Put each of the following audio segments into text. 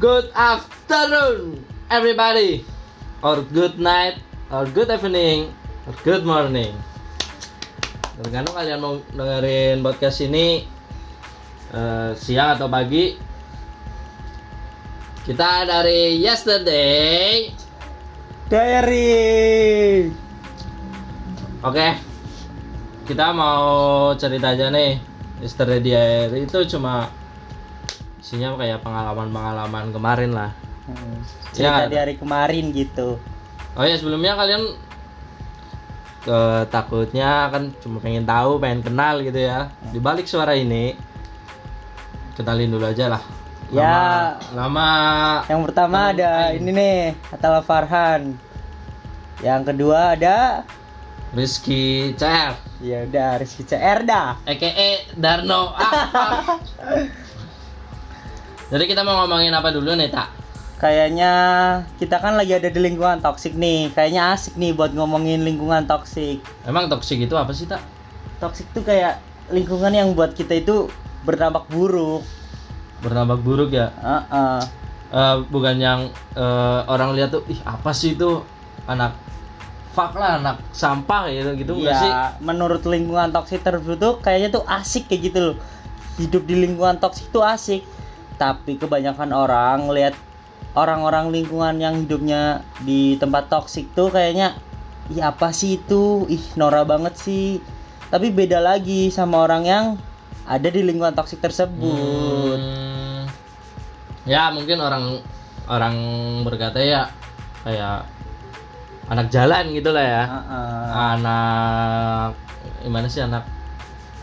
good afternoon everybody. Or good night or good evening or good morning. Tergantung kalian mau dengerin podcast ini eh, siang atau pagi. Kita dari yesterday. Diary. oke kita mau cerita aja nih. Yesterday diary itu cuma isinya kayak pengalaman-pengalaman kemarin lah Hmm, Ya. Cerita di hari kemarin gitu. Oh ya sebelumnya kalian ke takutnya kan cuma pengen tahu, pengen kenal gitu ya. Di balik suara ini kenalin dulu aja lah. Ya. Nama, Yang pertama ada Aing. ini nih, Atala Farhan. Yang kedua ada Rizky CR, ya udah Rizky CR dah. EKE Darno. Ah, Jadi kita mau ngomongin apa dulu nih tak? Kayaknya kita kan lagi ada di lingkungan toksik nih. Kayaknya asik nih buat ngomongin lingkungan toksik. Emang toksik itu apa sih tak? Toksik tuh kayak lingkungan yang buat kita itu berdampak buruk. Bernampak buruk ya? Heeh. Eh, bukan yang eh, orang lihat tuh, ih apa sih itu anak fuck lah anak sampah gitu gitu enggak sih? Ya, menurut lingkungan toksik tersebut tuh kayaknya tuh asik kayak gitu loh. Hidup di lingkungan toksik tuh asik. Tapi kebanyakan orang lihat orang-orang lingkungan yang hidupnya di tempat toksik tuh kayaknya ih apa sih itu? Ih Nora banget sih. Tapi beda lagi sama orang yang ada di lingkungan toksik tersebut. Hmm, ya mungkin orang orang berkata ya kayak anak jalan gitu lah ya. Heeh. Anak gimana sih anak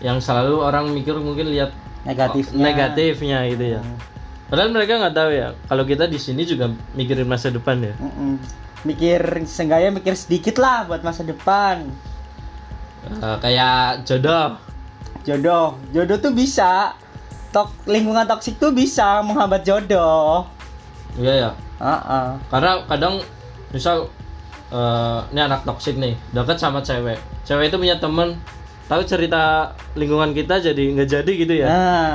yang selalu orang mikir mungkin lihat Negatifnya. oh, negatifnya gitu ya. Hmm. Padahal mereka nggak tahu ya kalau kita di sini juga mikirin masa depan ya. Mm-mm. Mikir seenggaknya mikir sedikit lah buat masa depan. Eh, kayak jodoh. jodoh jodoh tuh bisa tok lingkungan toksik tuh bisa menghambat jodoh Iya ya. Heeh. Karena kadang misal eh, ini anak toksik nih, deket sama cewek. Cewek itu punya temen, tahu cerita lingkungan kita jadi nggak jadi gitu ya. nah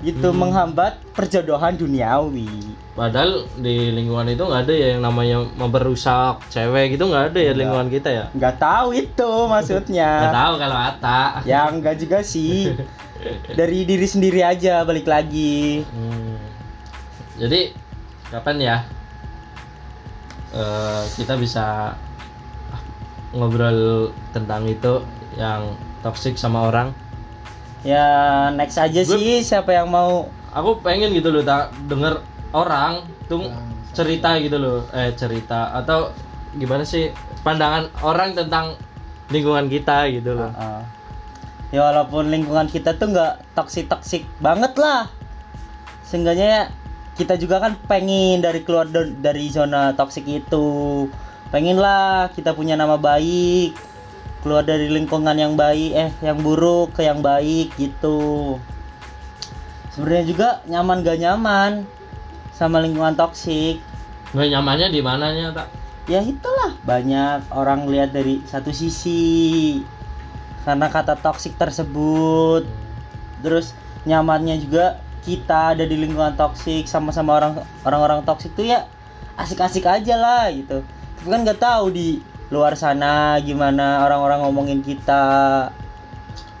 gitu Hmm. menghambat perjodohan duniawi Padahal di lingkungan itu nggak ada ya yang namanya memperusak cewek gitu nggak ada ya Nggak. lingkungan kita ya. nggak tahu itu Nggak maksudnya tahu kalau Ata. ya enggak juga sih dari diri sendiri aja balik lagi Hmm. Jadi kapan ya eh, kita bisa ngobrol tentang itu yang toksik sama orang? ya next aja Gue- sih siapa yang mau Aku pengen gitu loh tak denger orang tuh cerita gitu loh, eh cerita atau gimana sih pandangan orang tentang lingkungan kita gitu loh. Heeh. ya walaupun lingkungan kita tuh nggak toksik toksik banget lah seenggaknya ya kita juga kan pengen dari keluar dari zona toksik itu pengen lah kita punya nama baik keluar dari lingkungan yang baik eh yang buruk ke yang baik gitu. Sebenarnya juga nyaman gak nyaman sama lingkungan toksik. Nggak nyamannya di mananya tak? ya itulah banyak orang lihat dari satu sisi karena kata toksik tersebut. Terus nyamannya juga kita ada di lingkungan toksik sama-sama orang orang-orang toksik tuh ya asik-asik aja lah gitu. Tapi kan nggak tahu di luar sana gimana orang-orang ngomongin kita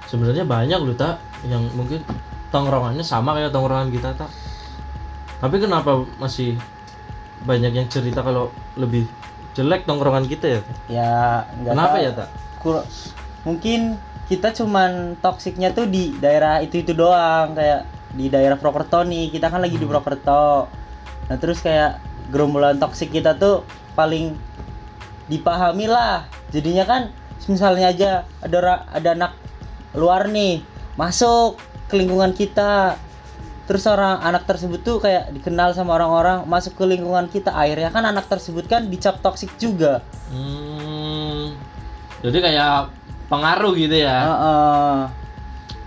Sebenarnya banyak loh tak yang mungkin tongkrongannya sama kayak tongkrongan kita tak. Tapi kenapa masih banyak yang cerita kalau lebih jelek tongkrongan kita ya? Tak? ya Kenapa tahu. ya tak? Kur- mungkin kita cuman toksiknya tuh di daerah itu itu doang kayak di daerah Prokerto nih kita kan lagi di Prokerto nah terus kayak gerombolan toksik kita tuh paling dipahami lah jadinya kan misalnya aja ada ada anak luar nih masuk ke lingkungan kita terus orang anak tersebut tuh kayak dikenal sama orang-orang masuk ke lingkungan kita akhirnya kan anak tersebut kan dicap toksik juga Hmm, jadi kayak pengaruh gitu ya? Heeh.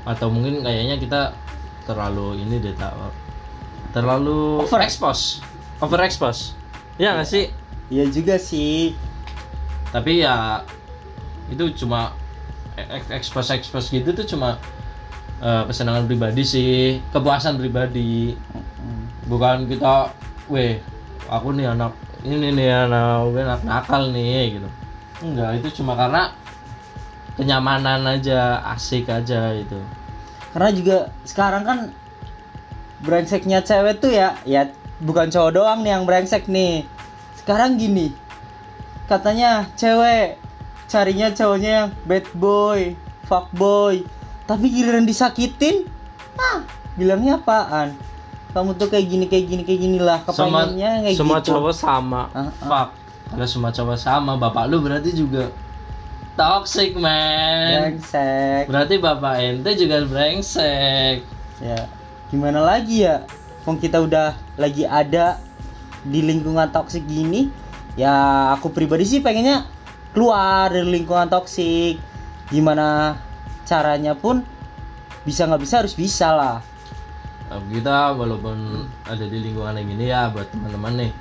Atau mungkin kayaknya kita terlalu ini deh tak? Terlalu overexpose, overexpose. Ya nggak sih? Iya juga sih. Tapi ya itu cuma expose expose gitu tuh cuma kesenangan pribadi sih, kepuasan pribadi. Bukan kita weh aku nih anak ini nih anak gue anak nakal nih gitu. Enggak itu cuma karena kenyamanan aja asik aja itu. Karena juga sekarang kan brengseknya cewek tuh ya ya bukan cowok doang nih yang brengsek nih. Sekarang gini katanya cewek carinya cowoknya yang bad boy fuck boy. Tapi giliran disakitin? Ah bilangnya apaan? Kamu tuh kayak gini kayak gini kayak gini lah kepengennya kayak semua gitu. cowok sama. Ah, ah. fuck. Kalau semua cowok sama. Bapak lu berarti juga toxic man. Brengsek. Berarti bapak ente juga brengsek. Ya gimana lagi ya? Wong kita udah lagi ada di lingkungan toksik gini ya aku pribadi sih pengennya keluar dari lingkungan toksik. Gimana caranya pun bisa nggak bisa harus bisa lah. Kita walaupun ada di lingkungan yang gini ya buat teman-teman nih.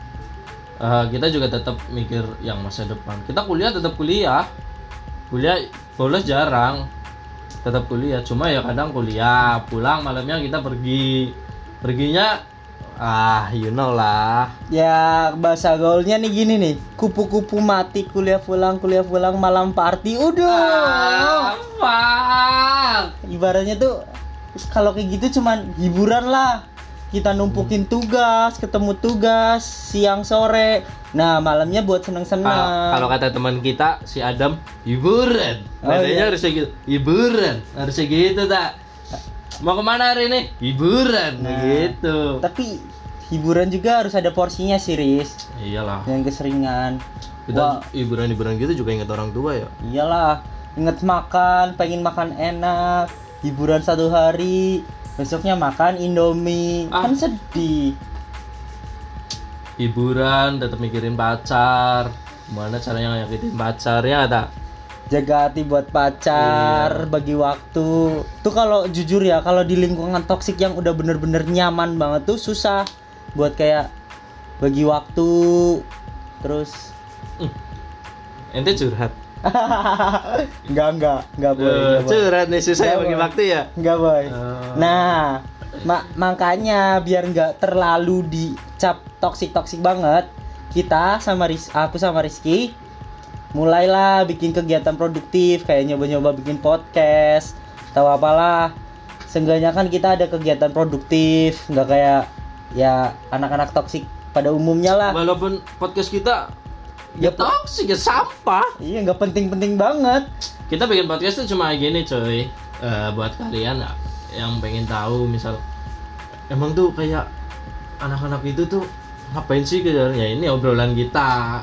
Eh, kita juga tetap mikir yang masa depan. Kita kuliah tetap kuliah. Kuliah bolos jarang. Tetap kuliah. Cuma ya kadang kuliah pulang malamnya kita pergi. Perginya ah you know lah ya bahasa gaulnya nih gini nih kupu-kupu mati kuliah pulang kuliah pulang malam party udah apa ibaratnya tuh kalau kayak gitu cuman hiburan lah kita numpukin tugas ketemu tugas siang sore nah malamnya buat seneng-seneng Kalau kalau kata teman kita si Adam hiburan. Oh, Nadanya iya. harusnya gitu. Hiburan. Harusnya gitu tak. Mau ke mana hari ini? Hiburan Nah. gitu. tapi hiburan juga harus ada porsinya sih Riz Iyalah. yang keseringan Kita hiburan-hiburan gitu juga ingat orang tua ya. iyalah inget makan pengen makan enak hiburan satu hari besoknya makan indomie Ah. kan sedih Hiburan, tetap mikirin pacar. Gimana caranya nyakitin pacar ya tak? Jaga hati buat pacar, bagi waktu. Tuh kalau jujur ya, kalau di lingkungan toksik yang udah bener-bener nyaman banget tuh susah buat kayak bagi waktu. Terus Ente curhat. enggak enggak enggak boy, Eh, enggak boy. curhat nih susah ya bagi Boy. waktu ya. Enggak boy. Eh. Nah, ma- makanya biar nggak terlalu dicap toksik toksik banget, kita sama Ris aku sama Rizky mulailah bikin kegiatan produktif kayak nyoba-nyoba bikin podcast tahu apalah. Seenggaknya kan kita ada kegiatan produktif nggak kayak ya anak-anak toksik pada umumnya lah. Walaupun podcast kita ya Ya, toksik ya sampah. iya nggak penting-penting banget. Kita bikin podcast tuh cuma gini coy. Eh, buat kalian ya, yang pengen tahu misal emang tuh kayak anak-anak itu tuh ngapain sih kejar ya ini obrolan kita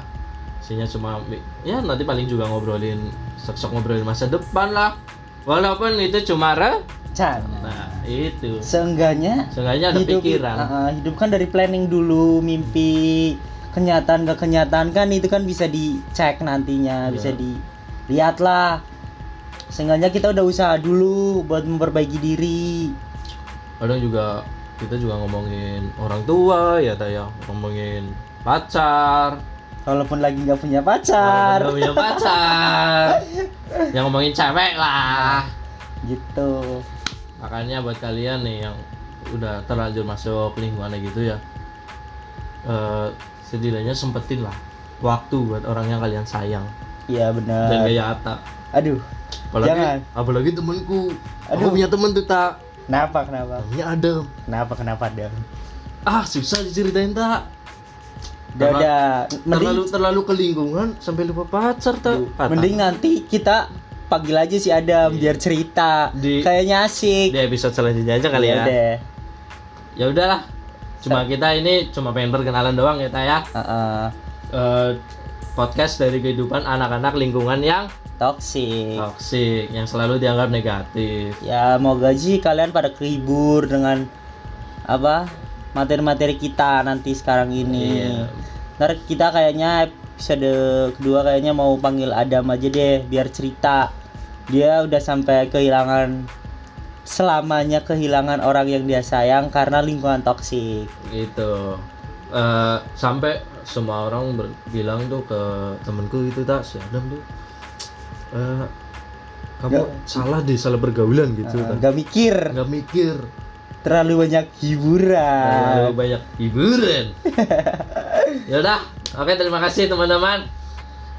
isinya cuma ya nanti paling juga ngobrolin sok-sok ngobrolin masa depan lah. Walaupun itu cuma re Can nah itu. Seenggaknya seenggaknya ada hidup, pikiran. uh, hidup kan dari planning dulu mimpi kenyataan ke kenyataan kan itu kan bisa dicek nantinya Iya. bisa dilihat lah. Seenggaknya kita udah usaha dulu buat memperbaiki diri. Kadang juga kita juga ngomongin orang tua ya taya. Ngomongin pacar walaupun lagi nggak punya pacar. Nggak punya pacar. Yang ngomongin cewek lah. Gitu. Makanya buat kalian nih yang udah terlanjur masuk lingkungan gitu ya eh setidaknya sempetin lah waktu buat orang yang kalian sayang. Iya dan benar gaya Ata aduh apalagi Jangan. apalagi temenku aku Aduh. punya temen tuh tak kenapa kenapa? Namanya Adam. Kenapa kenapa dan ah susah diceritain tak udah terlalu terlalu ke lingkungan sampai lupa pacar Kata. mending nanti kita panggil aja si Adam biar cerita. Di- kayaknya asik. di episode selanjutnya aja kali Iya ya deh. ya udahlah. Cuma kita ini cuma pengen perkenalan doang ya ya. Heeh. Eh, podcast dari kehidupan anak-anak lingkungan yang toxic. toksik yang selalu dianggap negatif. Ya mau gaji kalian pada kehibur dengan apa materi-materi kita nanti sekarang ini. Iya. Ntar kita kayaknya episode kedua kayaknya mau panggil Adam aja deh biar cerita. Dia udah sampai kehilangan selamanya kehilangan orang yang dia sayang karena lingkungan toksik. gitu Eh, sampai semua orang bilang tuh ke temenku itu tak si Adam tuh eh, kamu Nggak. salah deh salah pergaulan gitu Eh, tak. Gak mikir. nggak mikir terlalu banyak hiburan. Terlalu banyak hiburan. Yaudah, oke terima kasih teman-teman.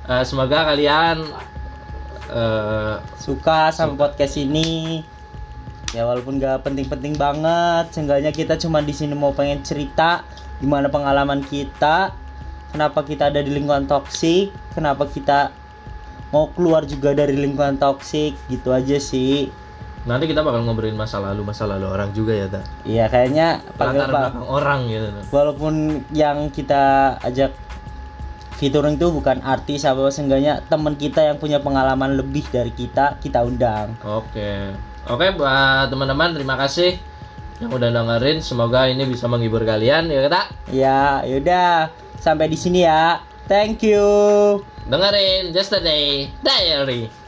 Eh, semoga kalian eh, Suka sama podcast ini. Ya walaupun gak penting-penting banget, seenggaknya kita cuma di sini mau pengen cerita gimana pengalaman kita, kenapa kita ada di lingkungan toksik, kenapa kita mau keluar juga dari lingkungan toksik, gitu aja sih. Nanti kita bakal ngobrolin masa lalu masa lalu orang juga ya, ta. Iya kayaknya Latar Pak. belakang orang gitu. walaupun yang kita ajak featuring itu bukan artis apa seenggaknya teman kita yang punya pengalaman lebih dari kita kita undang Oke. Oke buat teman-teman terima kasih yang udah dengerin. Semoga ini bisa menghibur kalian ya kita. ya yaudah sampai di sini ya thank you Dengerin Yesterday Diary.